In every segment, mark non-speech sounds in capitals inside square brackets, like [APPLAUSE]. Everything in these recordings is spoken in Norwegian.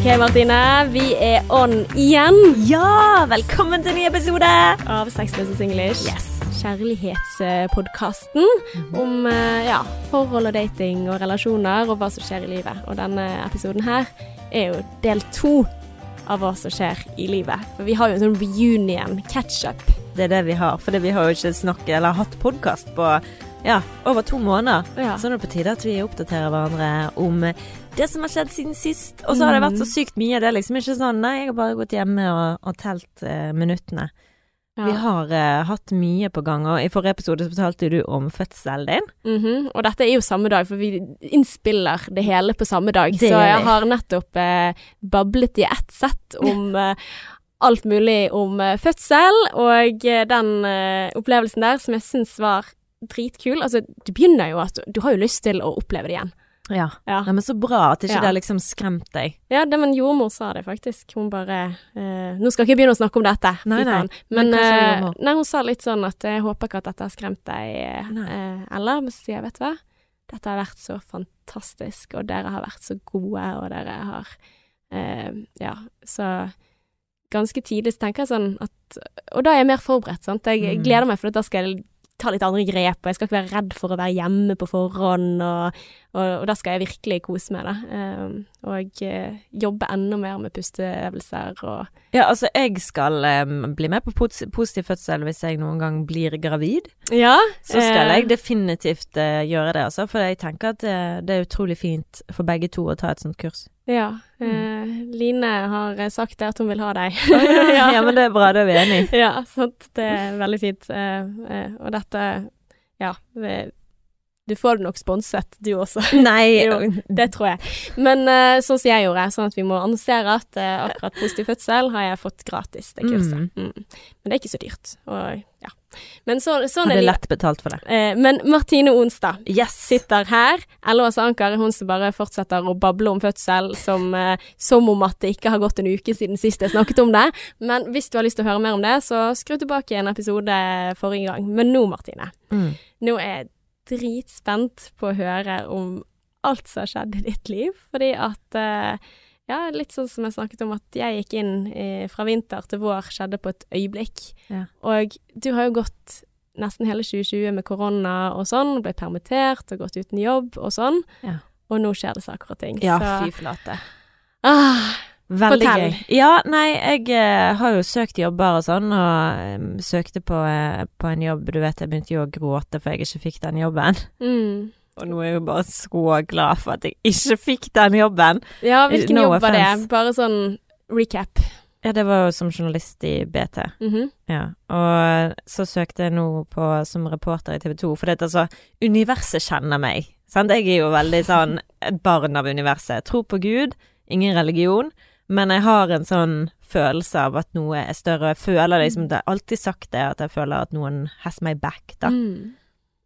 Ok, Martine. Vi er on igjen Ja, velkommen til en ny episode! av Sexless English. Yes. Kjærlighetspodkasten om eh, ja, forhold og dating og relasjoner og hva som skjer i livet. Og denne episoden her er jo del to av hva som skjer i livet. For vi har jo en sånn reunion, catch-up. Det er det vi har, for vi har jo ikke snakket eller hatt podkast på ja, over to måneder. Ja. Så nå er det på tide at vi oppdaterer hverandre om det som har skjedd siden sist. Og så har det vært så sykt mye. Det er liksom ikke sånn Nei, jeg har bare gått hjemme og, og telt eh, minuttene. Ja. Vi har eh, hatt mye på gang, og i forrige episode så fortalte du om fødselen din. Mhm, Og dette er jo samme dag, for vi innspiller det hele på samme dag. Det så jeg har nettopp eh, bablet i ett sett om [LAUGHS] eh, alt mulig om eh, fødsel, og eh, den eh, opplevelsen der som jeg syns var dritkul. Altså, du begynner jo at du har jo lyst til å oppleve det igjen. Ja. Ja. Nei, men så bra at ikke Ja. det liksom skremt deg. Ja, det, men jordmor sa det faktisk. Hun bare eh, Nå skal jeg ikke begynne å snakke om dette, Nei, nei. Men Men, hva eh, nei, hun sa litt sånn at jeg håper ikke at dette har skremt deg, eh, eh, eller? Men så sier jeg, vet du hva, dette har vært så fantastisk, og dere har vært så gode, og dere har eh, Ja, så ganske tidlig så tenker jeg sånn at Og da er jeg mer forberedt, sant. Jeg Mm. gleder meg, for da skal jeg ta litt andre grep, og jeg skal ikke være redd for å være hjemme på forhånd, og, og, og da skal jeg virkelig kose meg, da. Eh, og eh, jobbe enda mer med pusteøvelser og Ja, altså, jeg skal um, bli med på positiv fødsel hvis jeg noen gang blir gravid. Ja. Så skal eh, jeg definitivt uh, gjøre det, altså. For jeg tenker at det, det er utrolig fint for begge to å ta et sånt kurs. Ja. Eh, Line har eh, sagt det at hun vil ha deg. [LAUGHS] ja. men det er bra, da er vi enige. ja, sant. Det er veldig fint. Eh, og dette Ja. det- Du får det nok sponset, du også. [LAUGHS] Nei, [LAUGHS] Jo, Det tror jeg. Men sånn som jeg gjorde, sånn at vi må annonsere at akkurat positiv fødsel har jeg fått gratis, det kurset. Mm. Men det er ikke så dyrt. Og ja. Men så, sånn hadde lett betalt for det. Eh, men Martine Onstad Yes! sitter her. Ellers Anker er hun som bare fortsetter å bable om fødsel som, eh, som om at det ikke har gått en uke siden sist jeg snakket om det. Men hvis du har lyst til å høre mer om det, så skru tilbake en episode forrige gang. Men nå, Martine. Mm. Nå er jeg dritspent på å høre om alt som har skjedd i ditt liv, fordi at eh, ja, litt sånn som jeg snakket om, at jeg gikk inn eh, fra vinter til vår skjedde på et øyeblikk. Ja. Og du har jo gått nesten hele 2020 med korona og sånn, ble permittert og gått uten jobb og sånn. Ja. Og nå skjer det saker og ting. Ja, så fy flate. ah, Veldig Fortell. gøy. Ja, nei, jeg eh, har jo søkt jobber og sånn, og um, søkte på, eh, på en jobb Du vet, jeg begynte jo å gråte for jeg ikke fikk den jobben. mm. Og nå er jeg jo bare så glad for at jeg ikke fikk den jobben. Ja, hvilken No jobb var det? Bare sånn recap. Ja, det var jo som journalist i BT. Mhm. Ja, og så søkte jeg nå på som reporter i TV 2, for det at altså, universet kjenner meg. Sant? Jeg er jo veldig [LAUGHS] sånn et barn av universet. Jeg Tror på Gud, ingen religion, men jeg har en sånn følelse av at noe er større. Jeg føler liksom, det er alltid sagt det, at jeg føler at noen has my back, da. Mm.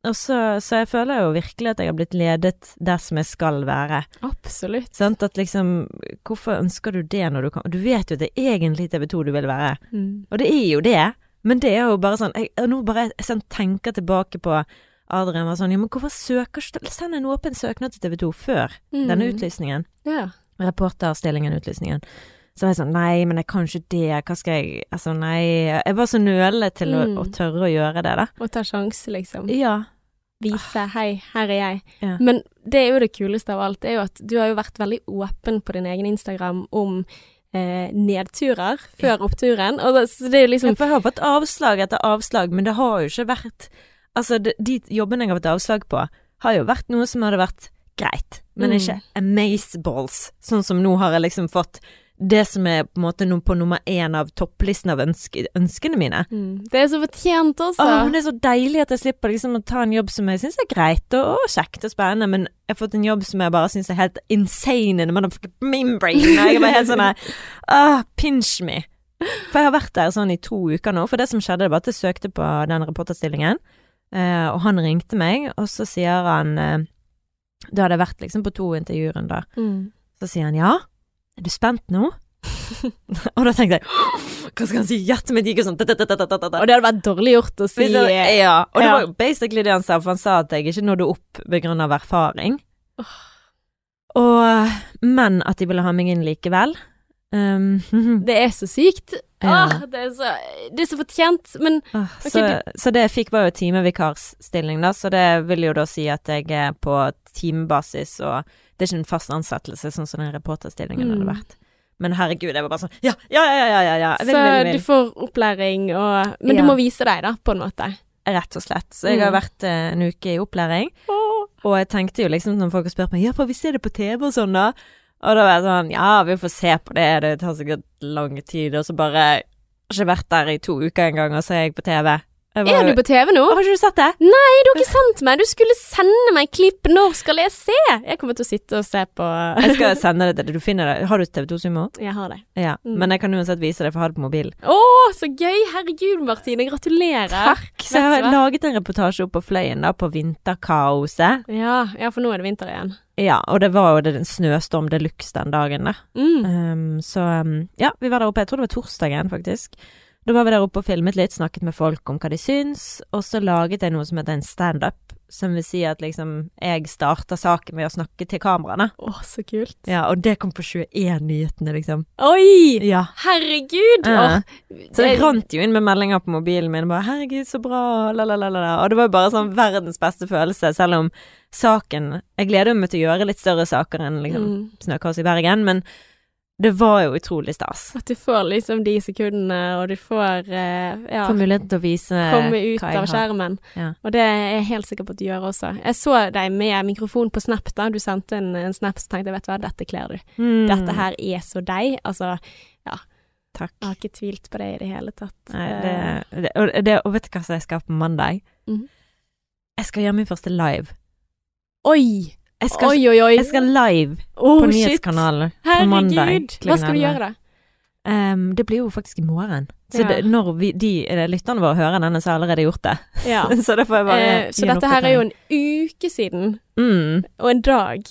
Og så, så jeg føler jo virkelig at jeg har blitt ledet der som jeg skal være. Absolutt. Sånn, At liksom, hvorfor ønsker du det når du kan Du vet jo at det er egentlig TV 2 du vil være. Mm. Og det er jo det, men det er jo bare sånn jeg, Nå bare jeg sånn, tenker tilbake på Adrian var sånn Ja, men hvorfor søker du Send en åpen søknad til TV 2 før Mm. denne utlysningen. Ja. Reporterstillingen, utlysningen. Så var jeg sånn Nei, men jeg kan ikke det. Hva skal jeg Altså, nei. Jeg var så nølende til å, Mm. å tørre å gjøre det, da. Å ta sjanse, liksom. Ja. Vise 'hei, her er jeg'. Ja. Men det er jo det kuleste av alt, det er jo at du har jo vært veldig åpen på din egen Instagram om eh, nedturer før oppturen. Og det, så det er jo liksom jeg har fått avslag etter avslag, men det har jo ikke vært Altså, de, de jobbene jeg har fått avslag på, har jo vært noe som hadde vært greit, men Mm. ikke amazeballs. Sånn som nå har jeg liksom fått det som er på på nummer én av topplisten av ønske, ønskene mine. mm, Det er så fortjent også. Åh, men det er så deilig at jeg slipper liksom å ta en jobb som jeg syns er greit og, og kjekt og spennende, men jeg har fått en jobb som jeg bare syns er helt insane in the brain. jeg er bare helt sånn ah, pinch me. For jeg har vært der sånn i to uker nå, for det som skjedde, var at jeg søkte på den reporterstillingen, eh, og han ringte meg, og så sier han eh, Da hadde jeg vært liksom på to intervjurunder. Mm. Så sier han ja, er du spent nå? [LAUGHS] og da tenkte jeg hva skal han si, hjertet mitt gikk jo sånn Og det hadde vært dårlig gjort å si Hvis Ja, og det var basically det han sa, for han sa at jeg ikke nådde opp på grunn av erfaring. Og, men at de ville ha meg inn likevel. Um, [LAUGHS] Det er så sykt. Ja. Ah, det, er så, det er så fortjent, men ah, så, så det jeg fikk var jo timevikarstilling, da, så det vil jo da si at jeg er på timebasis, og det er ikke en fast ansettelse, sånn som den reporterstillingen hadde Mm. vært. Men herregud, jeg var bare sånn Ja, ja, ja, ja, ja, ja. jeg vil, Så vil, vil. du får opplæring og Men Ja. du må vise deg, da, på en måte. Rett og slett. Så jeg har Mm. vært eh, en uke i opplæring. Oh. Og jeg tenkte jo liksom når folk har spurt meg Ja, får vi se det på TV og sånn, da? Og da var jeg sånn Ja, vi får se på det, det tar sikkert lang tid. Og så bare Har ikke vært der i to uker engang, og så er jeg på TV. Jeg Er du på TV nå? Har ikke du sett det? Nei, du har ikke sendt meg. Du skulle sende meg klipp. Når skal jeg se? Jeg kommer til å sitte og se på Jeg skal sende det til deg. Du finner det. Har du TV2 Sumo? Jeg har det. Ja. Mm. Men jeg kan uansett vise deg, for jeg har det på mobilen. Å, så gøy! Herregud, Martine. Gratulerer. Takk. Så jeg har laget en reportasje opp på Fløyen, da, på vinterkaoset. Ja, ja, for nå er det vinter igjen. Ja, og det var jo det, en snøstorm de luxe den dagen, da. Mm. Um, så um, ja, vi var der oppe, jeg tror det var torsdagen faktisk. Da var vi der oppe og filmet litt, snakket med folk om hva de syns, og så laget jeg noe som heter en standup, som vil si at liksom jeg starter saken med å snakke til kameraene. Å, så kult. Ja, og det kom på 21-nyhetene, liksom. Oi! Ja. Herregud! Ja. Så det rant jo inn med meldinger på mobilen min, bare 'herregud, så bra', lalalala. la, la, la, la. Og det var jo bare sånn verdens beste følelse, selv om saken Jeg gleder meg til å gjøre litt større saker enn liksom mm. Snøkaos i Bergen, men det var jo utrolig stas. At du får liksom de sekundene, og du får eh, ja, Få muligheten til å vise komme ut av skjermen. Ja. Og det er jeg helt sikker på at du gjør også. Jeg så deg med mikrofon på Snap da. Du sendte en, en Snap, så tenkte jeg vet du hva, dette kler du. Mm. Dette her er så deg. Altså, Takk. jeg har ikke tvilt på det i det hele tatt. Nei, Eh, det, det, og, det, og vet du hva som jeg skal på mandag? Mm. Jeg skal gjøre min første live. Oi! Jeg skal, Oi, oi, oi. jeg skal live oh, på nyhetskanalen på mandag. Hva skal du gjøre da? Um, det blir jo faktisk i morgen. Så Ja. det, når vi, de eh, lytterne våre hører denne, så har jeg allerede gjort det. Ja. [LAUGHS] så det Eh, så dette her er jo en uke siden, mm, og en dag.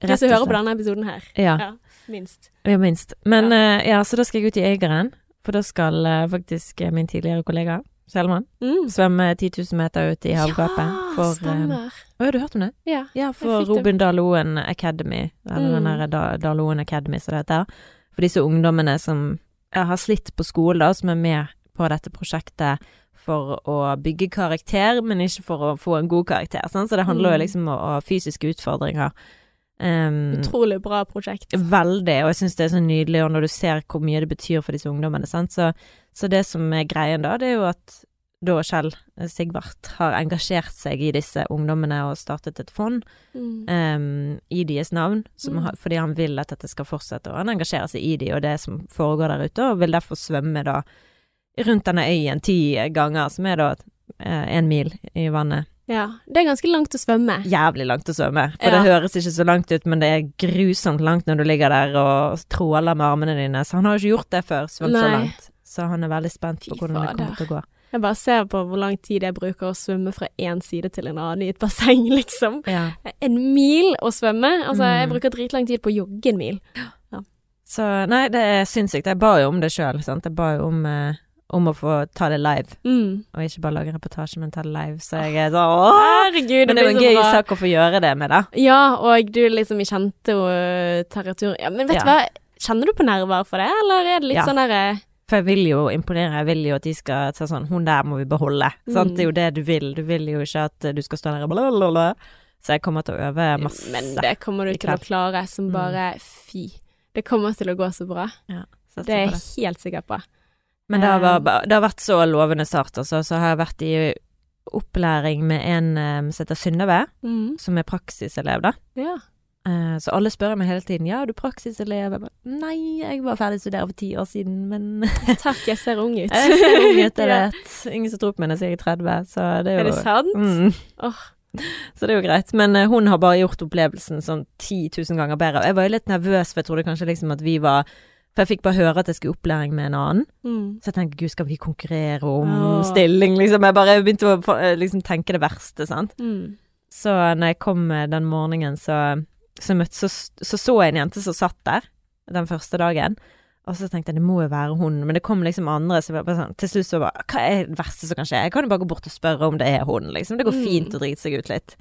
De som hører på denne episoden her. Ja, Ja, minst. ja, minst. Men eh, ja, så da skal jeg ut i Øygarden. For da skal uh, faktisk min tidligere kollega Kjellmann Mm. svømme 10 000 meter ut i havgapet. Ja, for, eh, stemmer. Å, har du hørt om det? Ja. Ja, for. Robin Daloen Academy, eller Mm. den der Daloen Academy som det heter. For disse ungdommene som ja, har slitt på skolen, da, som er med på dette prosjektet for å bygge karakter, men ikke for å få en god karakter. Sant? Så det handler jo Mm. liksom om fysiske utfordringer. Um, Utrolig bra prosjekt. Veldig, og jeg syns det er så nydelig, og når du ser hvor mye det betyr for disse ungdommene? Så, så det som er greien da, det er jo at da Kjell Sigvart har engasjert seg i disse ungdommene og startet et fond Mm. um, i deres navn, som Mm. har, fordi han vil at dette skal fortsette, og han engasjerer seg i de og det som foregår der ute, og vil derfor svømme da rundt denne øyen ti ganger, som er da én mil i vannet. Ja. Det er ganske langt å svømme. Jævlig langt å svømme, for Ja. det høres ikke så langt ut, men det er grusomt langt når du ligger der og tråler med armene dine, så han har jo ikke gjort det før, svømt så langt. Så han er veldig spent på hvordan det kommer til å gå. Jeg bare ser på hvor lang tid jeg bruker å svømme fra én side til en annen i et [LAUGHS] basseng, liksom. Ja. En mil å svømme. Altså, jeg Mm. bruker dritlang tid på å jogge en mil. Så nei, det er sinnssykt. Jeg ba jo om det sjøl, sant. Jeg ba jo om, eh, om å få ta det live. Mm. Og ikke bare lage en reportasje, men ta det live. Så jeg er [GASPS] sånn åh! Herregud, Men det jo en gøy bra. sak å få gjøre det med, da. Ja, og du liksom i kjente og territorium Ja, men vet Ja. du hva, kjenner du på nerver for det, eller er det litt Ja. sånn derre For jeg vil jo imponere, jeg vil jo at de skal ta sånn Hun der må vi beholde. Mm. Det er jo det du vil. Du vil jo ikke at du skal stå der og blablabla. Så jeg kommer til å øve masse. Men det kommer du til å klare som Mm. bare fy. Det kommer til å gå så bra. Ja, Det er jeg helt sikker på. Men det har, vært- det har vært så lovende start, altså. Så har jeg vært i opplæring med en eh, som heter Synnøve, Mm. som er praksiselev, da. Ja. Eh, Så alle spør meg hele tiden Ja, er du praksiselev. Jeg bare, Nei, jeg var ferdig å studere for ti år siden, men [LAUGHS] Takk, jeg ser ung ut. [LAUGHS] Jeg ser ung ut, [LAUGHS] jeg vet. Ingen som tror på meg når jeg er 30, så det er Er det sant? Mm. Oh. Så det er jo greit. Men eh, hun har bare gjort opplevelsen sånn 10 000 ganger bedre. Og jeg var jo litt nervøs, for jeg trodde kanskje liksom at vi var For jeg fikk bare høre at jeg skulle i opplæring med en annen. Mm. Så jeg tenkte gud, skal vi konkurrere om oh. stilling, liksom? Jeg bare begynte å eh, liksom tenke det verste, sant. Mm. Så når jeg kom eh, den morgenen, så så, møtte, så så så jeg en jente som satt der den første dagen. Og så tenkte jeg det må jo være hun, men det kom liksom andre. Så jeg bare sånn, til slutt så bare Hva er det verste som kan skje? Jeg kan jo bare gå bort og spørre om det er hun, liksom. Det går Mm. fint å drite seg ut litt.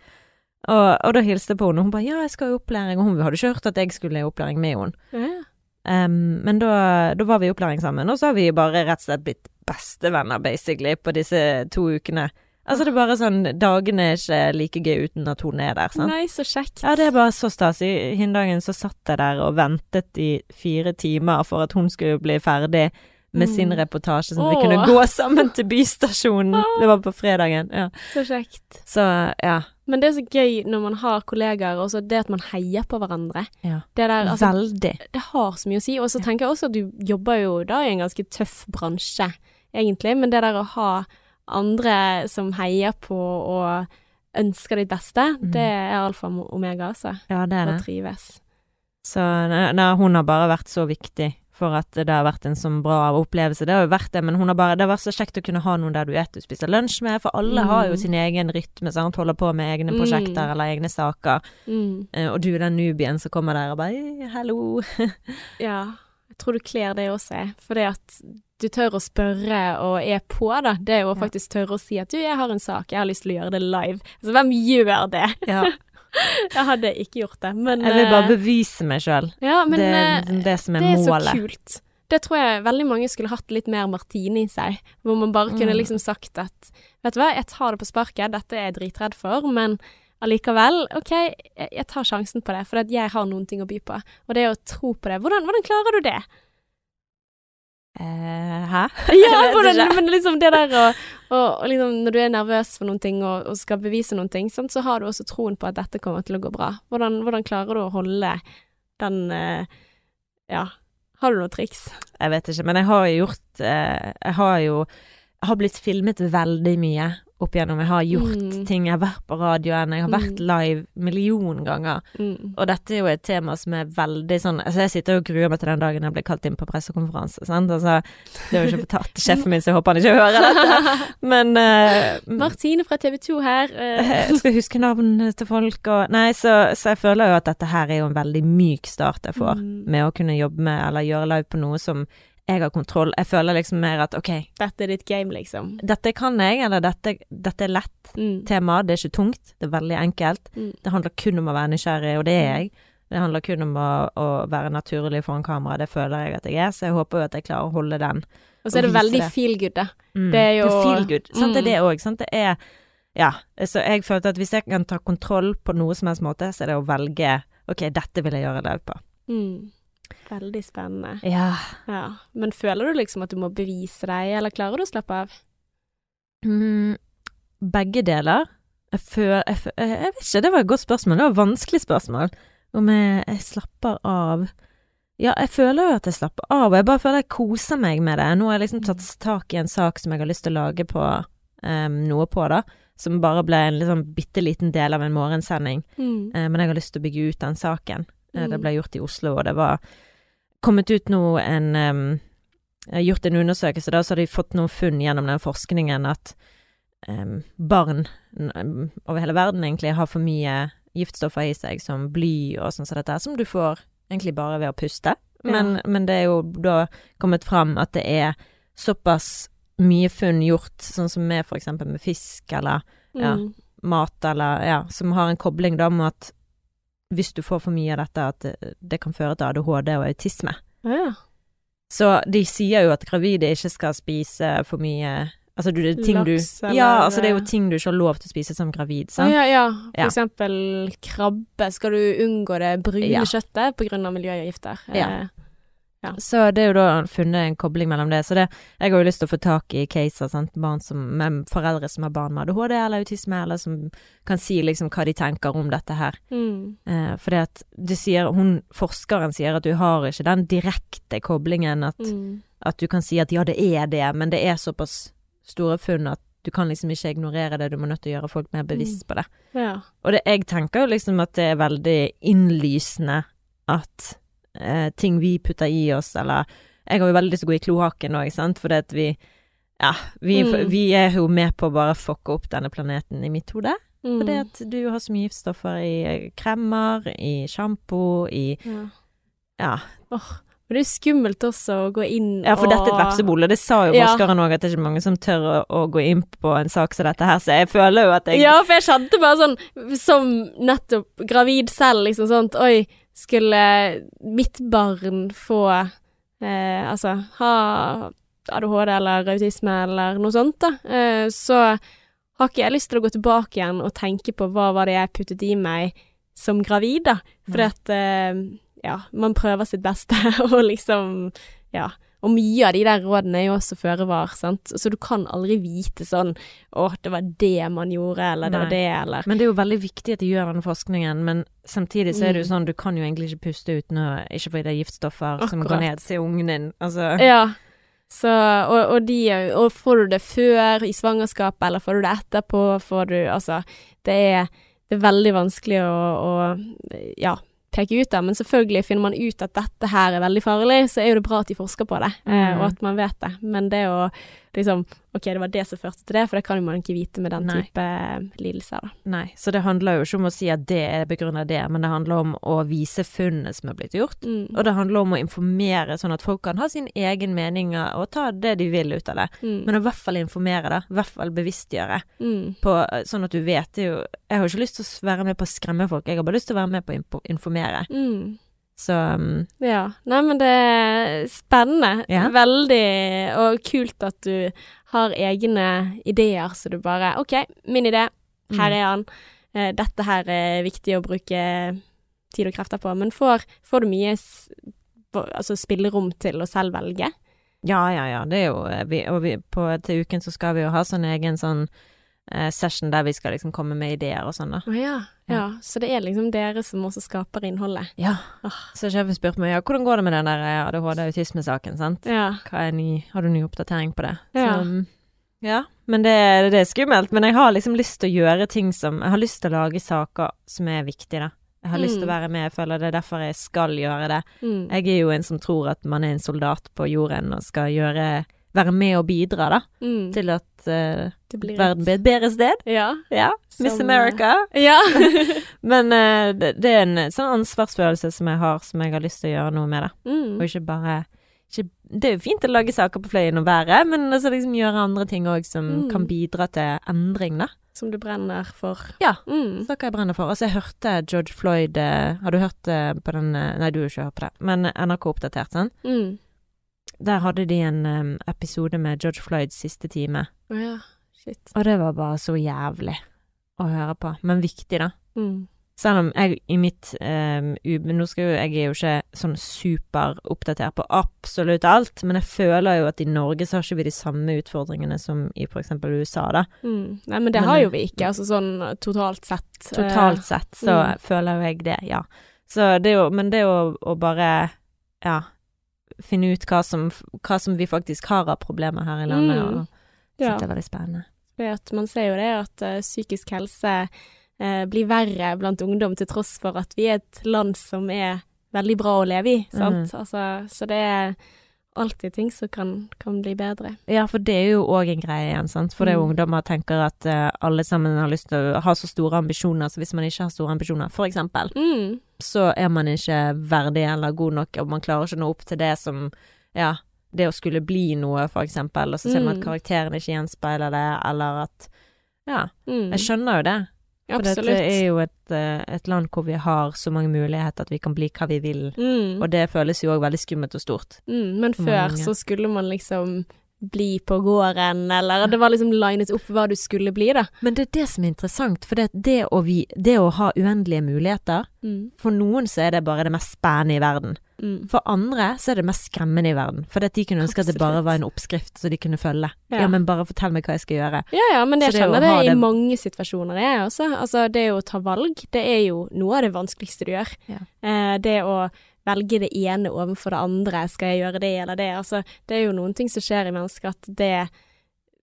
Og, og da hilste jeg på henne, og hun bare 'ja, jeg skal i opplæring', og hun hadde ikke hørt at jeg skulle i opplæring med henne. Ja. Um, men da, da var vi i opplæring sammen, og så har vi bare rett og slett blitt bestevenner, basically, på disse to ukene. Altså, det er bare sånn Dagene er ikke like gøy uten at hun er der, sant. Nei, så kjekt. Ja, det er bare så stas. I Hindagen så satt jeg der og ventet i fire timer for at hun skulle bli ferdig med Mm. sin reportasje, sånn at vi kunne gå sammen til bystasjonen. [LAUGHS] Det var på fredagen. Ja. Så kjekt. Så ja. Men det er så gøy når man har kollegaer, og så det at man heier på hverandre. ja. Det der, altså, Veldig. det har så mye å si. Og så Ja. tenker jeg også at du jobber jo da i en ganske tøff bransje, egentlig. Men det der å ha andre som heier på og ønsker ditt beste, Mm. det er alfa og omega, altså. Ja, det er det. Å trives. Så nei, hun har bare vært så viktig for at det har vært en sånn bra opplevelse. Det har jo vært det, men bare, det vært så kjekt å kunne ha noen der du vet du spiser lunsj med, for alle Mm. har jo sin egen rytme, sant, holder på med egne Mm. prosjekter eller egne saker. Mm. Eh, Og du er den nubien som kommer der og bare «Hei, hallo. [LAUGHS] Ja, jeg tror du kler det også, jeg. For det at du tør å spørre og er på, da, det er jo å faktisk tørre å si at du, jeg har en sak, jeg har lyst til å gjøre det live. Altså, hvem gjør det? Ja. [LAUGHS] [LAUGHS] Jeg hadde ikke gjort det, men Jeg vil bare eh, bevise meg sjøl. Ja, Det er eh, liksom det som er det er så kult. Det tror jeg veldig mange skulle hatt litt mer Martine i seg, hvor man bare kunne Mm. liksom sagt at vet du hva, jeg tar det på sparket, dette er jeg dritredd for, men allikevel, OK, jeg tar sjansen på det, for jeg har noen ting å by på. Og det å tro på det, hvordan, hvordan klarer du det? Eh, hæ? Ja, [LAUGHS] hvordan, men liksom det der å og, og liksom når du er nervøs for noen ting og, og skal bevise noen ting, sant, så har du også troen på at dette kommer til å gå bra. Hvordan, hvordan klarer du å holde den eh, Ja, har du noen triks? Jeg vet ikke, men jeg har jo gjort eh, Jeg har jo Jeg har blitt filmet veldig mye opp igjennom. Jeg har gjort Mm. ting. Jeg har vært på radioen, jeg har vært Mm. live million ganger. Mm. Og dette er jo et tema som er veldig sånn Altså, jeg sitter og gruer meg til den dagen jeg blir kalt inn på pressekonferanse, sant. Altså, det har jo ikke fortalt til sjefen min, så jeg håper han ikke hører dette. [LAUGHS] Men uh, Martine fra TV 2 her. Uh. jeg skal huske navnene til folk og Nei, så, så jeg føler jo at dette her er jo en veldig myk start jeg får, Mm. med å kunne jobbe med eller gjøre live på noe som jeg har kontroll. Jeg føler liksom mer at ok, Dette er ditt game, liksom. dette kan jeg, eller dette, dette er lett Mm. tema, det er ikke tungt, det er veldig enkelt. Mm. Det handler kun om å være nysgjerrig, og det er jeg. Det handler kun om å, å være naturlig foran kamera, det føler jeg at jeg er, så jeg håper jo at jeg klarer å holde den. Og så er det veldig det. feel good, da. Mm. Det er jo- feel good, sant, det er Mm. det òg, sant, det er Ja, så jeg følte at hvis jeg kan ta kontroll på noe som helst måte, så er det å velge ok, dette vil jeg gjøre det på. Mm. Veldig spennende. Ja. Ja. Men føler du liksom at du må bevise deg, eller klarer du å slappe av? Mm, begge deler. Jeg føler jeg, jeg vet ikke, det var et godt spørsmål. Det var et vanskelig spørsmål. Om jeg, jeg slapper av Ja, jeg føler jo at jeg slapper av, og jeg bare føler jeg koser meg med det. Nå har jeg liksom tatt tak i en sak som jeg har lyst til å lage på um, noe på, da. Som bare ble en liksom bitte liten del av en morgensending. Mm. Eh, men jeg har lyst til å bygge ut den saken. Eh, Det Mm. ble gjort i Oslo, og det var kommet ut nå en um, gjort en undersøkelse, da, så har de fått noen funn gjennom den forskningen at um, barn um, over hele verden egentlig har for mye giftstoffer i seg, som bly og sånn som dette, som du får egentlig bare ved å puste. Men, men det er jo da kommet fram at det er såpass mye funn gjort, sånn som med for eksempel med fisk eller ja. Mm. mat eller ja, som har en kobling da med at hvis du får for mye av dette, at det, kan føre til ADHD og autisme. Ja. Så de sier jo at gravide ikke skal spise for mye Altså, det er ting Laks, du Ja, altså det er jo ting du ikke har lov til å spise som gravid, sant? ja, ja. For Ja. eksempel krabbe. Skal du unngå det brune Ja. kjøttet av miljøgifter? Ja. Så det er jo da funnet en kobling mellom det. Så det, jeg har jo lyst til å få tak i caser, sant, barn som, med foreldre som har barn med ADHD eller autisme, eller som kan si liksom hva de tenker om dette her. Mm. Eh, fordi at du sier, hun, forskeren sier at du har ikke den direkte koblingen at, Mm. at du kan si at ja, det er det, men det er såpass store funn at du kan liksom ikke ignorere det, du må nødt til å gjøre folk mer bevisst på det. Ja. Og det, jeg tenker jo liksom at det er veldig innlysende at eh, ting vi putter i oss, eller Jeg har jo veldig lyst til å gå i kloakken òg, sant, fordi at vi Ja, vi, Mm. vi er jo med på å bare fucke opp denne planeten i mitt hode. Mm. Fordi at du har så mye giftstoffer i kremmer, i sjampo, i ja. Ja. Oh. Men det er skummelt også å gå inn Ja, for dette er et og- vepsebol, og det sa jo forskeren òg, at det er ikke mange som tør å, å gå inn på en sak som dette her, så jeg føler jo at jeg Ja, for jeg kjente bare sånn, som nettopp gravid selv, liksom sånn Oi, skulle mitt barn få eh, Altså ha ADHD eller autisme eller noe sånt, da, eh, så har ikke jeg lyst til å gå tilbake igjen og tenke på hva var det jeg puttet i meg som gravid, da. Fordi at eh, ja, man prøver sitt beste, [LAUGHS] og liksom Ja. Og mye av de der rådene er jo også føre var, sant. Så du kan aldri vite sånn Å, det var det man gjorde, eller det var det, eller Men det er jo veldig viktig at de gjør denne forskningen, men samtidig så er det jo Mm. sånn, du kan jo egentlig ikke puste uten å Ikke fordi det er giftstoffer som går ned til ungen din, altså Ja. Så, og, og, de, og får du det før i svangerskapet, eller får du det etterpå, får du Altså, det er, det er veldig vanskelig å, å ja, peke ut det, men selvfølgelig finner man ut at dette her er veldig farlig, så er jo det bra at de forsker på det, eh, Mm. og at man vet det. Men det å liksom Ok, det var det som førte til det, for det kan jo man ikke vite med den Nei. type lidelser, da. Nei, så det handler jo ikke om å si at det er begrunnet det, men det handler om å vise funnene som er blitt gjort. Mm. Og det handler om å informere, sånn at folk kan ha sin egen mening og ta det de vil ut av det. Mm. Men i hvert fall informere, da. I hvert fall bevisstgjøre. mm. På, sånn at du vet det jo Jeg har ikke lyst til å være med på å skremme folk, jeg har bare lyst til å være med på å informere. Mm. Så um, Ja. Nei, men det er spennende. Ja. Veldig og kult at du har egne ideer, så du bare OK, min idé. Her Mm. er han. Eh, Dette her er viktig å bruke tid og krefter på. Men får, får du mye altså spillerom til å selv velge? Ja, ja, ja. Det er jo eh, vi, Og vi, på, til uken så skal vi jo ha sånn egen sånn session der vi skal liksom komme med ideer og sånn, da. Oh, ja. ja. Så det er liksom dere som også skaper innholdet. Ja. Oh. Så sjefen spurte meg ja, hvordan går det med den der eh, ADHD-autismesaken, sant? Ja. Ny, har du ny oppdatering på det? Ja. Så, um, ja. Men det, det er skummelt. Men jeg har liksom lyst til å gjøre ting som Jeg har lyst til å lage saker som er viktige, da. Jeg har lyst til å Mm. være med, jeg føler det er derfor jeg skal gjøre det. Mm. Jeg er jo en som tror at man er en soldat på jorden og skal gjøre Være med og bidra, da, Mm. til at uh, verden blir et bedre sted. Ja. Ja. Miss Som, America. [LAUGHS] Ja. [LAUGHS] Men uh, det, det er en sånn ansvarsfølelse som jeg har, som jeg har lyst til å gjøre noe med, da. mm. Og ikke bare ikke, Det er jo fint å lage saker på fløyen og været, men altså liksom gjøre andre ting òg som Mm. kan bidra til endring, da. Som du brenner for. Ja. Mm. saker jeg brenner for. Altså, jeg hørte George Floyd eh, Har du hørt eh, på den eh, Nei, du har ikke hørt på det, men NRK Oppdatert, den Mm. Der hadde de en um, episode med George Floyds siste time, Oh, ja. Shit. og det var bare så jævlig å høre på, men viktig, da. Mm. Selv om jeg i mitt um, Nå skal jo jeg er jo ikke sånn superoppdatert på absolutt alt, men jeg føler jo at i Norge så har ikke vi de samme utfordringene som i eksempel USA, da. Mm. Nei, men det Men, har eh, jo vi ikke, altså sånn totalt sett. Totalt sett så mm. føler jo jeg det, ja. Så det er jo Men det å, å bare, ja, finne ut hva som, hva som vi faktisk har av problemer her i landet, Mm. og ja. det er veldig spennende. Man ser jo det at uh, psykisk helse uh, blir verre blant ungdom, til tross for at vi er et land som er veldig bra å leve i, sant. Mm. Altså, så det er alltid ting som kan, kan bli bedre. Ja, for det er jo òg en greie igjen, sant. For det er jo Mm. ungdommer tenker at uh, alle sammen har lyst til å ha så store ambisjoner, så hvis man ikke har store ambisjoner, for eksempel, Mm. så er man ikke verdig eller god nok, og man klarer ikke å nå opp til det som Ja, det å skulle bli noe, for eksempel, og så ser man at Mm. karakteren ikke gjenspeiler det, eller at Ja, Mm. jeg skjønner jo det. For dette er jo et, eh, et land hvor vi har så mange muligheter at vi kan bli hva vi vil, Mm. og det føles jo òg veldig skummelt og stort. Mm, men før mange. så skulle man liksom bli på gården, eller det var liksom linet opp hva du skulle bli, da. Men det er det som er interessant, for det, det, å, vi, det å ha uendelige muligheter Mm. For noen så er det bare det mest spennende i verden. Mm. For andre så er det mest skremmende i verden. For at de kunne ønske at det bare var en oppskrift så de kunne følge. Ja. Ja. men bare fortell meg hva jeg skal gjøre. Ja ja, men jeg det kjenner det i mange situasjoner, jeg også. Altså, det å ta valg, det er jo noe av det vanskeligste du gjør. Ja. Eh, det å velge det ene overfor det andre, skal jeg gjøre det eller det? Altså, det er jo noen ting som skjer i mennesker at det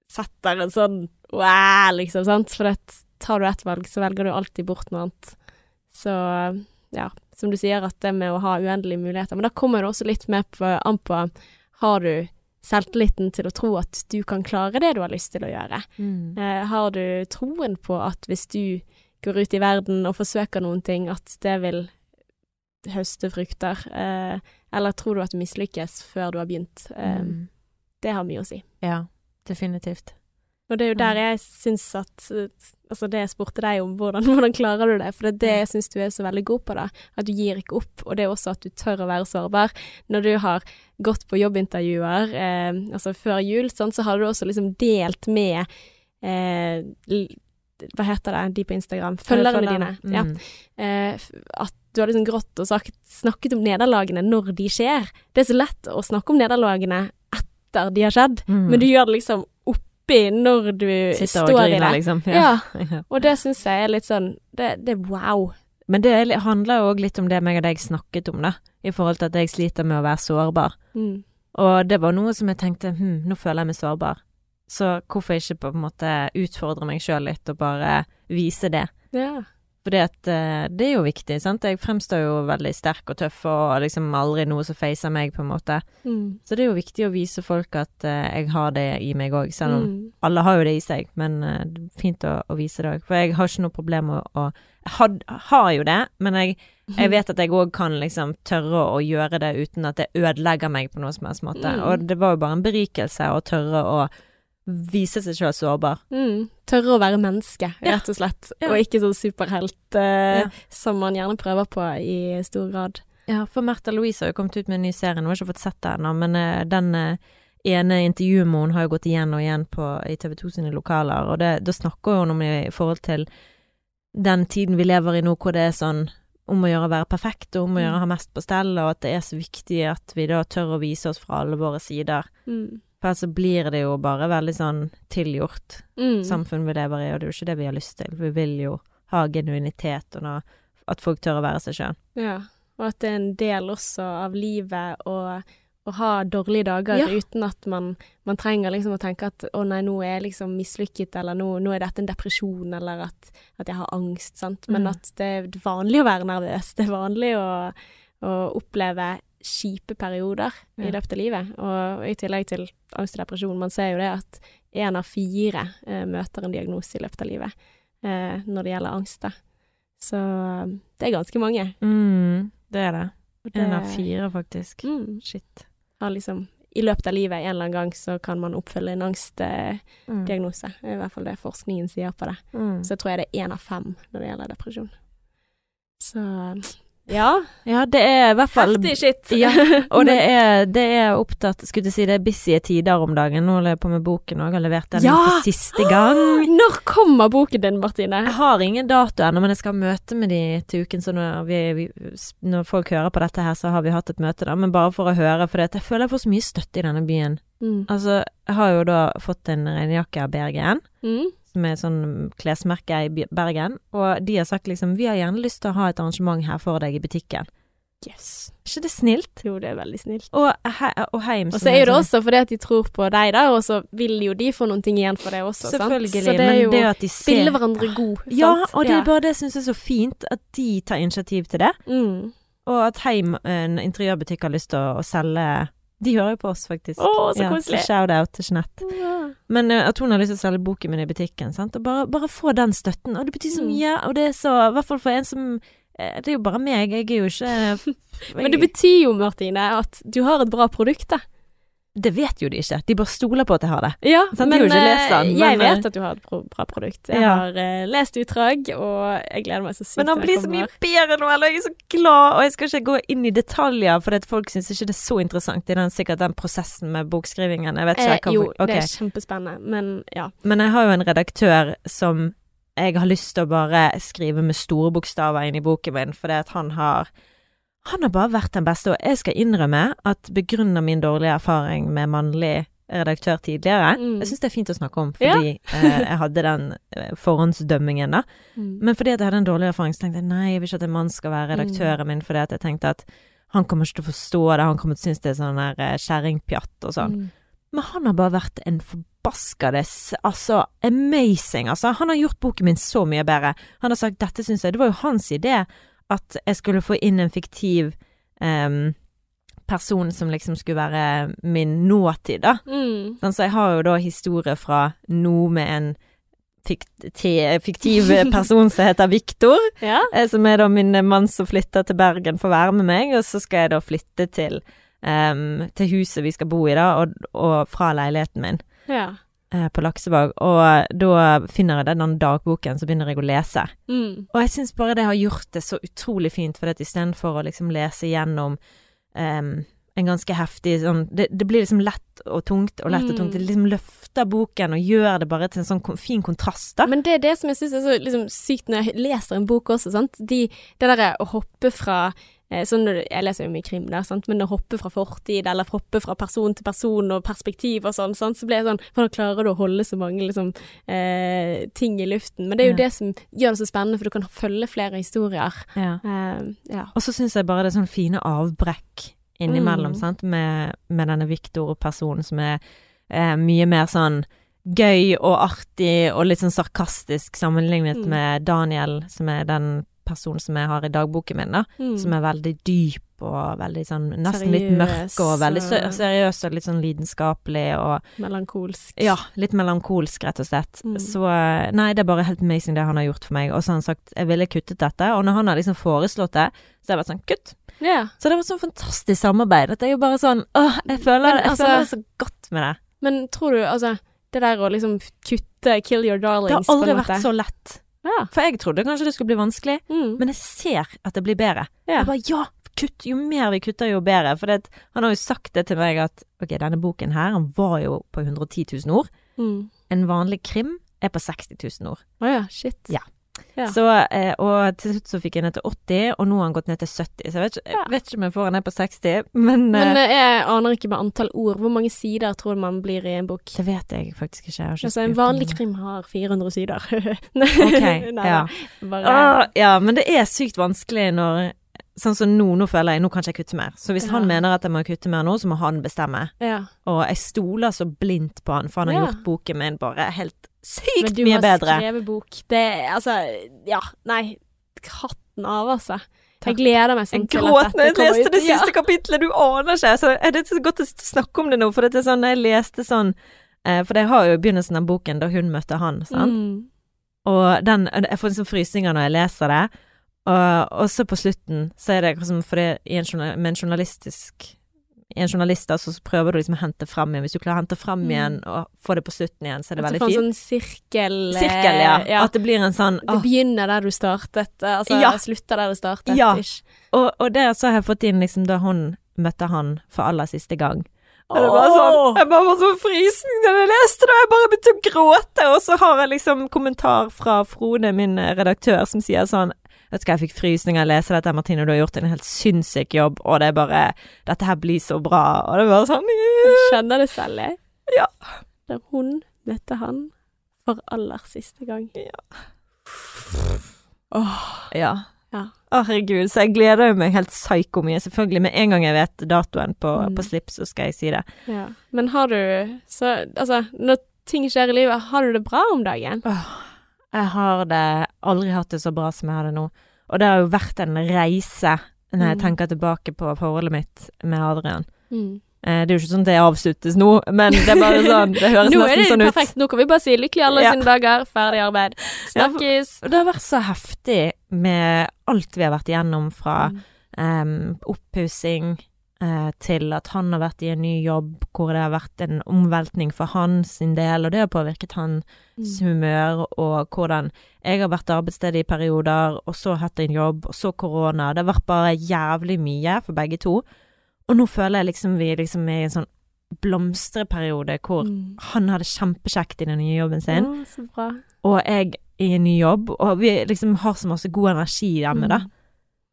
setter en sånn wow, liksom, sant? For det, tar du ett valg, så velger du alltid bort noe annet. Så ja, som du sier, at det med å ha uendelige muligheter. Men da kommer det også litt med på, an på Har du selvtilliten til å tro at du kan klare det du har lyst til å gjøre? Eh, har du troen på at hvis du går ut i verden og forsøker noen ting, at det vil høste frukter? Eh, eller tror du at du mislykkes før du har begynt? Eh, Mm. Det har mye å si. Ja, definitivt. Og det er jo der jeg syns at eh, Altså det jeg spurte deg om, hvordan, [LAUGHS] hvordan klarer du det? For det er det jeg syns du er så veldig god på, da. At du gir ikke opp. Og det er også at du tør å være sårbar. Når du har gått på jobbintervjuer, eh, altså før jul, sånn, så har du også liksom delt med eh, Hva heter det, de på Instagram? Følgerne dine. Mm. Ja. Eh, f- at du har liksom grått og sagt, snakket om nederlagene når de skjer. Det er så lett å snakke om nederlagene etter de har skjedd, Mm. men du gjør det liksom oppi når du Sitter og griner, i det. liksom. Ja. Ja. [LAUGHS] Og det syns jeg er litt sånn Det, det er wow. Men det er handler jo òg litt om det meg og deg snakket om, da. I forhold til at jeg sliter med å være sårbar. Mm. Og det var noe som jeg tenkte hm, nå føler jeg meg sårbar. Så hvorfor ikke på en måte utfordre meg sjøl litt og bare vise det? Ja. Fordi at eh, det er jo viktig, sant. Jeg fremstår jo veldig sterk og tøff og liksom aldri noe som facer meg, på en måte. Mm. Så det er jo viktig å vise folk at uh, jeg har det i meg òg, selv om Mm. alle har jo det i seg, men uh, det er fint å, å vise det òg. For jeg har ikke noe problem med å, å had, har jo det, men jeg, jeg vet at jeg òg kan liksom tørre å gjøre det uten at det ødelegger meg på noe som helst måte. Mm. Og det var jo bare en berikelse å tørre å vise seg sjøl sårbar. Mm. Tørre å være menneske, rett og slett. Ja. Og ikke sånn superhelt eh, Ja. som man gjerne prøver på i stor grad. Ja, for Märtha Louise har jo kommet ut med en ny serie, nå har jeg ikke fått sett det ennå, men uh, den uh, ene intervjuet med henne har jo gått igjen og igjen på, i TV 2 sine lokaler, og da snakker hun om i, i forhold til den tiden vi lever i nå, hvor det er sånn om å gjøre å være perfekt, og om å Mm. gjøre å ha mest på stell, og at det er så viktig at vi da tør å vise oss fra alle våre sider. Mm. For ellers så blir det jo bare veldig sånn tilgjort Mm. samfunn vi lever i, og det er jo ikke det vi har lyst til. Vi vil jo ha genuinitet, og noe, at folk tør å være seg sjøl. Ja. Og at det er en del også av livet å, å ha dårlige dager Ja. uten at man, man trenger liksom å tenke at å nei, nå er jeg liksom mislykket, eller nå, nå er dette en depresjon, eller at, at jeg har angst, sant. Men Mm. at det er vanlig å være nervøs. Det er vanlig å, å oppleve kjipe perioder i løpet av livet. Og i tillegg til angst og depresjon, man ser jo det at én av fire eh, møter en diagnose i løpet av livet eh, når det gjelder angst. Da. Så det er ganske mange. Mm, det er det. Én av fire, faktisk. Mm, Shit. har liksom I løpet av livet en eller annen gang så kan man oppfylle en angstdiagnose. Mm. I hvert fall det forskningen sier på det. Mm. Så tror jeg det er én av fem når det gjelder depresjon. Så ja. Ja, det er i hvert fall Heftig shit. Ja, [LAUGHS] Og det er, det er opptatt Skulle si det er busy tider om dagen. Nå holder jeg på med boken og har levert den Ja! for siste gang. Når kommer boken din, Martine? Jeg har ingen dato ennå, men jeg skal ha møte med de til uken, så når, vi, vi, når folk hører på dette her, så har vi hatt et møte, da. Men bare for å høre, for jeg føler jeg får så mye støtte i denne byen. Mm. Altså, jeg har jo da fått en regnjakke av Bergen. Mm. Som er sånn klesmerke i Bergen, og de har sagt liksom vi har gjerne lyst til å ha et arrangement her for deg i butikken. Yes. Er ikke det snilt? Jo, det er veldig snilt. Og, he og Heim Og så er jo det sånn- også fordi at de tror på deg, da, og så vil jo de få noen ting igjen for det også, sant? Selvfølgelig, Så det er jo det at de ser Spille hverandre god, sant? Ja, og det er bare det syns jeg er så fint, at de tar initiativ til det. mm. Og at Heim, en interiørbutikk, har lyst til å, å selge De hører jo på oss, faktisk. Å, så Ja, koselig. Shout-out til Jeanette. Ja. Men uh, at hun har lyst til å selge boken min i butikken, sant. Og bare, bare få den støtten. Og det betyr så Mm. mye, og det er så I hvert fall for en som eh, Det er jo bare meg, jeg er jo ikke [LAUGHS] Men det betyr jo, Martine, at du har et bra produkt, da. Det vet jo de ikke. De bare stoler på at jeg har det. Ja, men de den, eh, den, jeg vet at du har et bra produkt. Jeg Ja. har uh, lest utdrag, og jeg gleder meg så sykt Men han blir så mye bedre nå, eller jeg er så glad, og jeg skal ikke gå inn i detaljer, for folk syns ikke det er så interessant i den, sikkert den prosessen med bokskrivingen. Jeg vet ikke. Eh, jeg kan, jo, okay. det er kjempespennende, men ja. Men jeg har jo en redaktør som jeg har lyst til å bare skrive med store bokstaver inn i boken min, fordi at han har Han har bare vært den beste, og jeg skal innrømme at begrunnet min dårlige erfaring med mannlig redaktør tidligere Mm. Jeg syns det er fint å snakke om, Ja. fordi eh, jeg hadde den eh, forhåndsdømmingen, da. Mm. Men fordi jeg hadde en dårlig erfaring, så tenkte jeg nei, jeg vil ikke at en mann skal være redaktøren min, fordi jeg tenkte at han kommer ikke til å forstå det, han kommer til å synes det er sånn der eh, kjerringpjatt og sånn. Mm. Men han har bare vært en forbaskades Altså, amazing, altså. Han har gjort boken min så mye bedre. Han har sagt 'dette syns jeg' Det var jo hans idé at jeg skulle få inn en fiktiv um, person som liksom skulle være min nåtid, da. Mm. Sånn, så jeg har jo da historie fra nå med en fikti- fiktiv [LAUGHS] person som heter Viktor. Ja. eh, Som er da min mann som flytter til Bergen for å være med meg, og så skal jeg da flytte til, um, til huset vi skal bo i, da, og, og fra leiligheten min ja. Eh, på Laksevåg. Og da finner jeg den dagboken, så begynner jeg å lese. Mm. Og jeg syns bare det har gjort det så utrolig fint, for istedenfor å liksom lese gjennom um, en ganske heftig sånn det, det blir liksom lett og tungt og lett og tungt. Mm. Det liksom løfter boken og gjør det bare til en sånn kon- fin kontrast, da. Men det er det som jeg syns er så liksom, sykt når jeg leser en bok også, sant. De, det derre å hoppe fra eh, Sånn når du, jeg leser jo mye krim der, sant, men å hoppe fra fortid, eller hoppe fra person til person og perspektiv og sånn, sant, så blir jeg sånn Hvordan klarer du å holde så mange liksom eh, ting i luften? Men det er jo Ja. det som gjør det så spennende, for du kan følge flere historier. Ja. Eh, ja. Og så syns jeg bare det er sånn fine avbrekk innimellom, Mm. sant, med, med denne Viktor-personen som er eh, mye mer sånn gøy og artig og litt sånn sarkastisk sammenlignet Mm. med Daniel, som er den personen som jeg har i dagboken min, da. Mm. Som er veldig dyp og veldig sånn nesten litt mørk og veldig seriøs og litt sånn lidenskapelig og Melankolsk. ja, litt melankolsk, rett og slett. Mm. Så eh, nei, det er bare helt amazing det han har gjort for meg. Og så har han sagt jeg ville kuttet dette, og når han har liksom foreslått det, så har jeg vært sånn kutt. Yeah. Så det var sånn fantastisk samarbeid. At det er jo bare sånn åh, jeg føler, Men jeg altså- føler det så godt med det. Men tror du, altså Det der å liksom kutte 'kill your Det har darlings' aldri vært så lett. Ja. For jeg trodde kanskje det skulle bli vanskelig, Mm. men jeg ser at det blir bedre. ja. Jeg bare ja, kutt. Jo mer vi kutter, jo bedre. For det, han har jo sagt det til meg at ok, denne boken her, han var jo på 110 000 ord. Mm. En vanlig krim er på 60 000 ord. Å ja, shit. Ja. Ja. Så, eh, og til slutt så fikk jeg ned til 80, og nå har han gått ned til 70. Så jeg vet ikke, jeg vet ikke om jeg får han ned på 60, men, Men eh, eh, jeg aner ikke med antall ord. Hvor mange sider tror du man blir i en bok? det vet jeg faktisk ikke. Jeg ikke Altså, en vanlig krim har 400 sider. [LAUGHS] Ok, Nei, ja. Bare Ah, ja, men det er sykt vanskelig når Sånn som nå, nå føler jeg Nå kan ikke jeg kutte mer. Så hvis Ja. han mener at jeg må kutte mer nå, så må han bestemme. Ja. Og jeg stoler så blindt på han, for han har gjort boken min bare helt Men du har skrevet bok. Det er altså Ja, nei. Hatten av, altså. Takk. Jeg gleder meg sånn til at dette kommer ut. jeg gråt når jeg leste det siste kapitlet, du aner ikke. Så er det så godt å snakke om det nå, for det er sånn jeg leste sånn eh, For jeg har jo begynnelsen av boken da hun møtte han, sant. Mm. Og den Jeg får liksom frysninger når jeg leser det. Og, så på slutten så er det liksom som fordi med en journalistisk en journalist altså, så prøver du liksom å hente fram igjen. Hvis du klarer å hente fram Mm. igjen og få det på slutten igjen, så er det veldig fint. sånn sirkel eh, Sirkel, ja. At det blir en sånn Det begynner der du startet, eh, altså Ja. slutter der du startet. Ja. og, og det så har jeg fått inn liksom da hun møtte han for aller siste gang. Og det var sånn, jeg bare var så frysende da jeg leste det, og jeg bare begynte å gråte, og så har jeg liksom kommentar fra Frode, min redaktør, som sier sånn Vet du hva, jeg fikk frysninger av å lese dette, Martine, du har gjort en helt sinnssyk jobb, og det er bare Dette her blir så bra, og det var sånn Jeg kjenner det selv, jeg. Ja. Der hun møtte han for aller siste gang. Ja. Åh, Ja. Ja. Å, herregud, så jeg gleder meg helt psyko mye. Selvfølgelig, med en gang jeg vet datoen på, Mm. på slipp, så skal jeg si det. ja. Men har du Så, altså, når ting skjer i livet, har du det bra om dagen? Jeg har det aldri hatt det så bra som jeg har det nå. Og det har jo vært en reise når jeg Mm. tenker tilbake på forholdet mitt med Adrian. Mm. Eh, Det er jo ikke sånn at det avsluttes nå, men det er bare sånn Det høres [LAUGHS] nesten det sånn ut. perfekt. Nå kan vi bare si lykkelig alle Ja. sine dager, ferdig arbeid. Snakkes. Ja, det har vært så heftig med alt vi har vært igjennom fra Mm. um, oppussing eh, til at han har vært i en ny jobb hvor det har vært en omveltning for hans del, og det har påvirket hans Mm. humør, og hvordan jeg har vært arbeidssted i perioder, og så hatt en jobb, og så korona. Det har vært bare jævlig mye for begge to. Og nå føler jeg liksom vi liksom er i en sånn blomstreperiode hvor Mm. han har det kjempekjekt i den nye jobben sin, ja, så bra. og jeg i en ny jobb, og vi liksom har så masse god energi hjemme, da.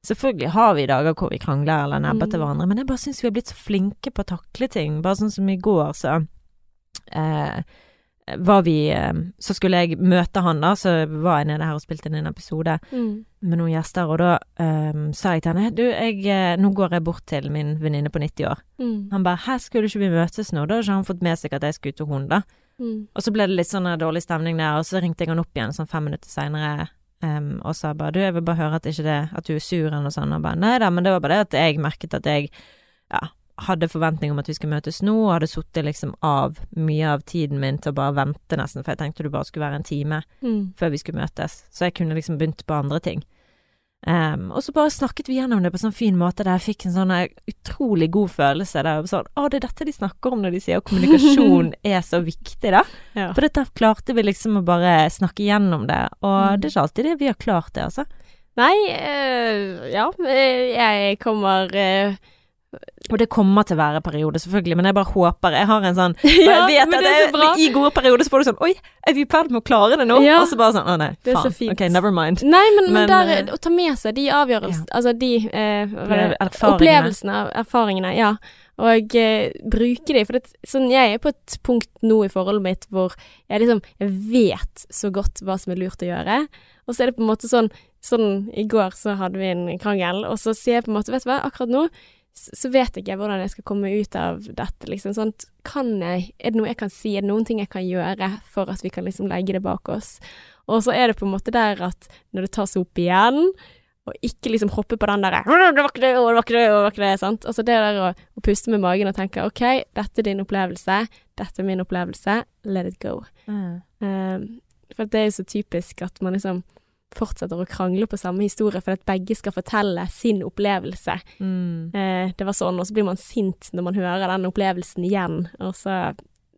Selvfølgelig har vi dager hvor vi krangler eller nebber til Mm. hverandre, men jeg bare syns vi har blitt så flinke på å takle ting. Bare sånn som i går, så eh, var vi eh, Så skulle jeg møte han, da, så var jeg nede her og spilte inn en episode Mm. med noen gjester, og da eh, sa jeg til henne Du, jeg, eh, nå går jeg bort til min venninne på 90 år. Mm. Han bare Hæ, skulle ikke vi møtes nå? Da har ikke han fått med seg at jeg skulle ut til hun, da. Mm. Og så ble det litt sånn dårlig stemning der, og så ringte jeg han opp igjen sånn fem minutter seinere em, og sa bare du, jeg vil bare høre at ikke det At du er sur eller noe sånt. Og bare nei da, men det var bare det at jeg merket at jeg Ja, hadde forventning om at vi skulle møtes nå, og hadde sittet liksom av mye av tiden min til å bare vente nesten, for jeg tenkte det bare skulle være en time Mm. før vi skulle møtes, så jeg kunne liksom begynt på andre ting. Em, og så bare snakket vi gjennom det på en sånn fin måte der jeg fikk en sånn eh, utrolig god følelse. Der jeg sånn Å, det er dette de snakker om når de sier at kommunikasjon [LAUGHS] er så viktig, da. Ja. For dette klarte vi liksom å bare snakke gjennom det, og Mm. det er ikke alltid det vi har klart det, altså. Nei, øh, ja, eh, jeg kommer eh, Og det kommer til å være perioder, selvfølgelig, men jeg bare håper Jeg har en sånn [LAUGHS] Ja, jeg vet at det jeg. I gode perioder så får du sånn Oi, er vi i ferd med å klare det nå? Ja. Og så bare sånn Å nei, Det er så fint. Ok, never mind. Nei, men, men, Men, der, eh, å ta med seg de avgjørelsene Altså de eh? Erfaringene. opplevelsene, erfaringene, ja. Og eh, bruke de. For det, sånn, jeg er på et punkt nå i forholdet mitt hvor jeg liksom Jeg vet så godt hva som er lurt å gjøre. Og så er det på en måte sånn Sånn i går så hadde vi en krangel, og så sier jeg på en måte Vet du hva, akkurat nå så vet ikke jeg hvordan jeg skal komme ut av dette, liksom. Sånt. kan jeg Er det noe jeg kan si? Er det noen ting jeg kan gjøre for at vi kan liksom legge det bak oss? Og så er det på en måte der at når det tas opp igjen, og ikke liksom hoppe på den derre 'Det var ikke det, og det var ikke det, og det var ikke det', sant. Altså det der å, å puste med magen og tenke 'OK, dette er din opplevelse, dette er min opplevelse, let it go'. Mm. Um, for det er jo så typisk at man liksom fortsetter å krangle på samme historie for at begge skal fortelle sin opplevelse. Mm. Eh, det var sånn, og så blir man sint når man hører den opplevelsen igjen, og så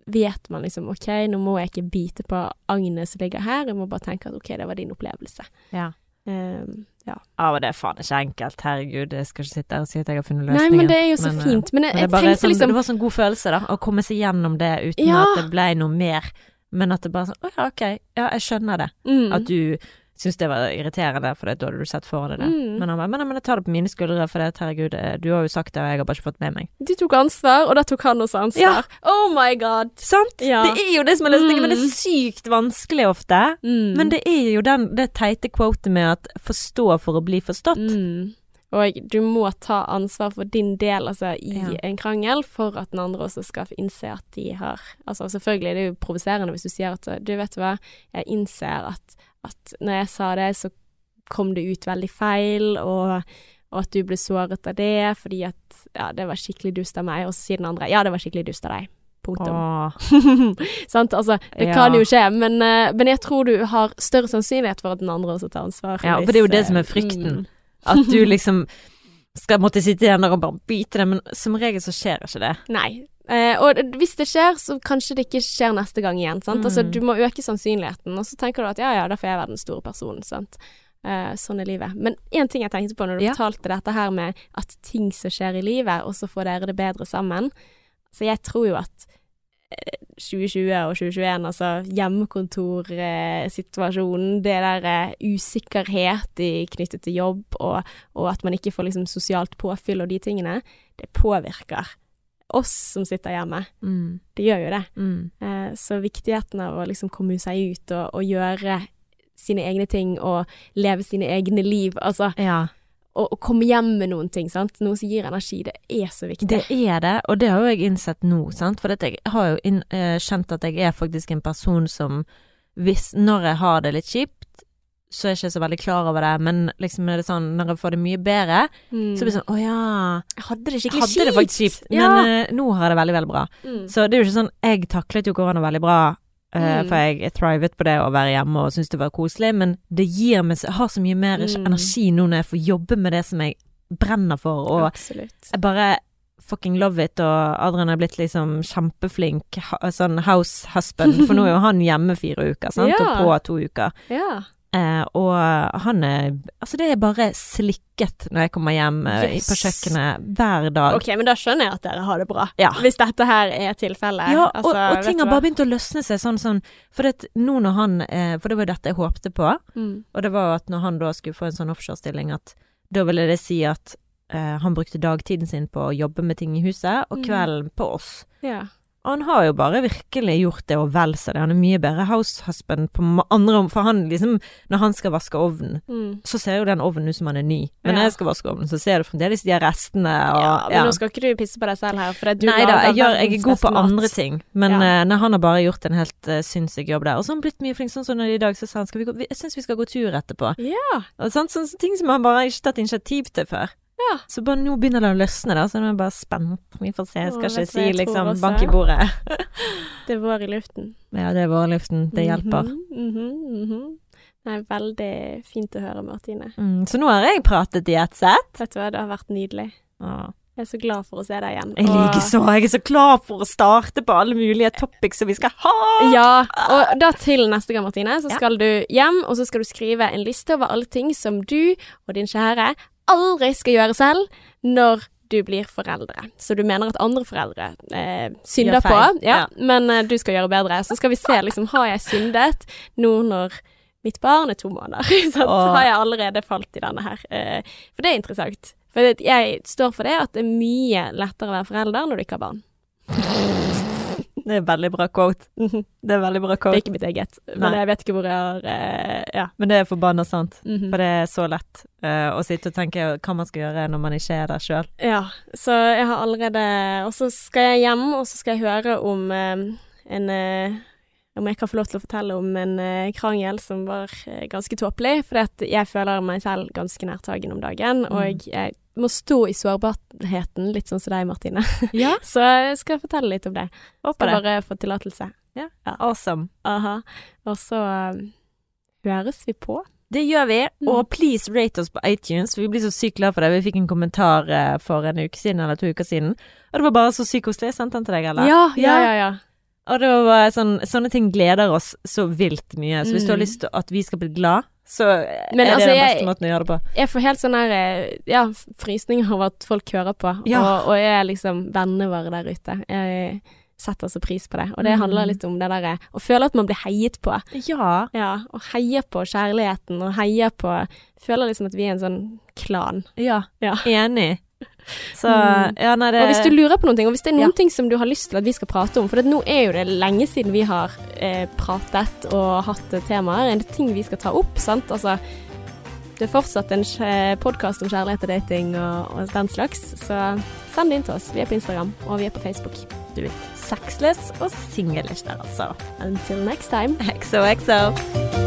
vet man liksom OK, nå må jeg ikke bite på agnet som ligger her, jeg må bare tenke at OK, det var din opplevelse. Ja. Um, ja. Ja, men det er faen ikke enkelt. Herregud, jeg skal ikke sitte her og si at jeg har funnet løsningen. Nei, men det er jo så Men, eh, fint. Men jeg, Men det, bare sånn, liksom det var sånn god følelse, da. Å komme seg gjennom det uten Ja. at det ble noe mer. Men at det bare sånn Å ja, ok. Ja, jeg skjønner det. mm, At du syntes det var irriterende, for da hadde du sett for deg det. Mm. Men han bare men, men jeg tar det på mine skuldre, for det, herregud, eh, du har jo sagt det, og jeg har bare ikke fått med meg. Du tok ansvar, og da tok han også ansvar. Oh my god! Sant? Ja. Det er jo det som er løsningen, men det Mm. er sykt vanskelig ofte. Mm. Men det er jo den, det teite quotet med at 'forstå for å bli forstått'. Mm. Og du må ta ansvar for din del altså, i Ja. en krangel, for at den andre også skal innse at de har Altså selvfølgelig, det er jo provoserende hvis du sier at du vet hva, jeg innser at, at når jeg sa det, så kom det ut veldig feil, og, og at du ble såret av det, fordi at ja, det var skikkelig dust av meg, og så sier den andre ja, det var skikkelig dust av deg. Punktum. [LAUGHS] Sant? Altså, det Ja. kan jo skje, men, eh, men jeg tror du har større sannsynlighet for at den andre også tar ansvar. Ja, for det er jo det som er frykten. mm. At du [LAUGHS] liksom skal måtte sitte igjen der og bare bite det, men som regel så skjer ikke det. Nei. Eh, og hvis det skjer, så kanskje det ikke skjer neste gang igjen. Sant? Altså, Mm. du må øke sannsynligheten, og så tenker du at ja, ja, da får jeg være den store personen. Sant? Eh, sånn er livet. Men én ting jeg tenkte på når du Ja. fortalte dette her med at ting som skjer i livet, og så får dere det bedre sammen. Så jeg tror jo at eh, 2020 og 2021, altså hjemmekontorsituasjonen, det der eh, usikkerhet i, knyttet til jobb, og, og at man ikke får liksom sosialt påfyll og de tingene, det påvirker oss som sitter hjemme. Mm. Det gjør jo det. Mm. Eh, så viktigheten av å liksom komme seg ut og, og gjøre sine egne ting og leve sine egne liv, altså Ja, å, å komme hjem med noen ting, sant, noe som gir energi, det er så viktig. det er det, og det har jo jeg innsett nå, sant, for jeg har jo inn, uh, kjent at jeg er faktisk en person som hvis, når jeg har det litt kjipt, så er jeg ikke så veldig klar over det, men liksom er det sånn, når jeg får det mye bedre, Mm. så blir det sånn, å ja, Jeg hadde det skikkelig hadde det faktisk kjipt, men Ja. eh, nå har jeg det veldig, veldig bra. Mm. Så det er jo ikke sånn, jeg taklet jo korona veldig bra, uh, Mm. for jeg thrivet på det å være hjemme og syntes det var koselig, men det gir meg, jeg har så mye mer Mm. energi nå når jeg får jobbe med det som jeg brenner for, og Absolutt. jeg bare fucking love it, og Adrian er blitt liksom kjempeflink sånn house husband, for nå er jo han hjemme fire uker, sant, [LAUGHS] Ja. og på to uker. Ja. Eh, og han er Altså, det er bare slikket når jeg kommer hjem eh, Yes. på kjøkkenet hver dag. Ok, men da skjønner jeg at dere har det bra. Ja. Hvis dette her er tilfellet. Ja, Altså, og og ting har bare begynt å løsne seg sånn sånn For det, nå når han eh, For det var jo dette jeg håpte på, mm. og det var jo at når han da skulle få en sånn offshorestilling, at da ville det si at eh, han brukte dagtiden sin på å jobbe med ting i huset, og Mm. kvelden på oss. Ja. Og han har jo bare virkelig gjort det og vel så det. Han er mye bedre house husband på andre om For han liksom, når han skal vaske ovnen, Mm. så ser jo den ovnen ut som han er ny. Men Ja. når jeg skal vaske ovnen, så ser du fremdeles de restene og ja, men nå skal ikke du pisse på deg selv her, for at du Nei da, jeg, gjør, jeg er god på andre ting, men Ja. uh, når han har bare gjort en helt uh, sinnssyk jobb der. Og så har han blitt mye flink, sånn som når i dag så sa han skal vi gå, vi- jeg syns vi skal gå tur etterpå. Ja. Og sånn, sånne ting som han bare ikke tatt initiativ til før. Ja. Så bare nå begynner det å løsne, da, så nå er jeg bare spent. Vi får se. Jeg skal ikke si liksom bank i bordet. [LAUGHS] Det er vår i luften. Ja, det er vår i luften. Det hjelper. Mhm, mhm, mhm. Det er veldig fint å høre, Martine. Mm, så nå har jeg pratet i ett sett. Vet du hva, det har vært nydelig. Ah. Jeg er så glad for å se deg igjen. Jeg liker så. Jeg er så glad for å starte på alle mulige topics som vi skal ha. Ja, og da til neste gang, Martine, så Ja. skal du hjem, og så skal du skrive en liste over alle ting som du og din kjære aldri skal gjøre selv når du blir foreldre. Så du mener at andre foreldre eh, synder på, ja, ja. men eh, du skal gjøre bedre. Så skal vi se, liksom, har jeg syndet nå når mitt barn er to måneder? [LAUGHS] Så har jeg allerede falt i denne her. Eh, for det er interessant. For jeg står for det at det er mye lettere å være forelder når du ikke har barn. [LAUGHS] Det er veldig bra quote. Mhm. Det er veldig bra Det er ikke mitt eget, men Nei. jeg vet ikke hvor jeg har eh, Ja. Men det er forbanna sant. Mhm. For det er så lett eh, å sitte og tenke hva man skal gjøre når man ikke er der sjøl. Ja, så jeg har allerede Og så skal jeg hjem, og så skal jeg høre om eh, en eh, Om jeg kan få lov til å fortelle om en eh, krangel som var eh, ganske tåpelig. For jeg føler meg selv ganske nærtagen om dagen, Mm. og jeg må stå i sårbarheten, litt sånn som deg, Martine. [LAUGHS] Ja, Så jeg skal fortelle litt om det. håper Skal det. bare få tillatelse. Awesome. Aha. Og så eh, høres vi på. Det gjør vi, Mm. og please rate oss på iTunes. for Vi blir så sykt glad for det. Vi fikk en kommentar eh, for en uke siden, eller to uker siden. Og det var bare så sykt koselig. Sendte den til deg, eller? Ja, ja, ja. ja. Og det var sånn, sånne ting gleder oss så vilt mye. Så hvis du har Mm. lyst til at vi skal bli glad, så er det altså, den jeg- beste måten å gjøre det på. Jeg får helt sånn her eh, Ja, frysninger over at folk hører på, Ja. og, og er liksom vennene våre der ute. Jeg setter så pris på det. Og det Mm. handler litt om det derre å føle at man blir heiet på. Ja. Ja, og heier på kjærligheten, og heier på Føler liksom at vi er en sånn klan. Ja. Ja. Enig. [LAUGHS] Så Mm. ja, nei, det Og hvis du lurer på noen ting, og hvis det er noen Ja. ting som du har lyst til at vi skal prate om, for det, nå er jo det lenge siden vi har eh, pratet og hatt temaer, temaer, en ting vi skal ta opp, sant, altså det er fortsatt en podkast om kjærlighet og dating og, og den slags, så send det inn til oss. Vi er på Instagram, og vi er på Facebook. Du vet, sexless og singlish der, altså. Until next time. XOXO.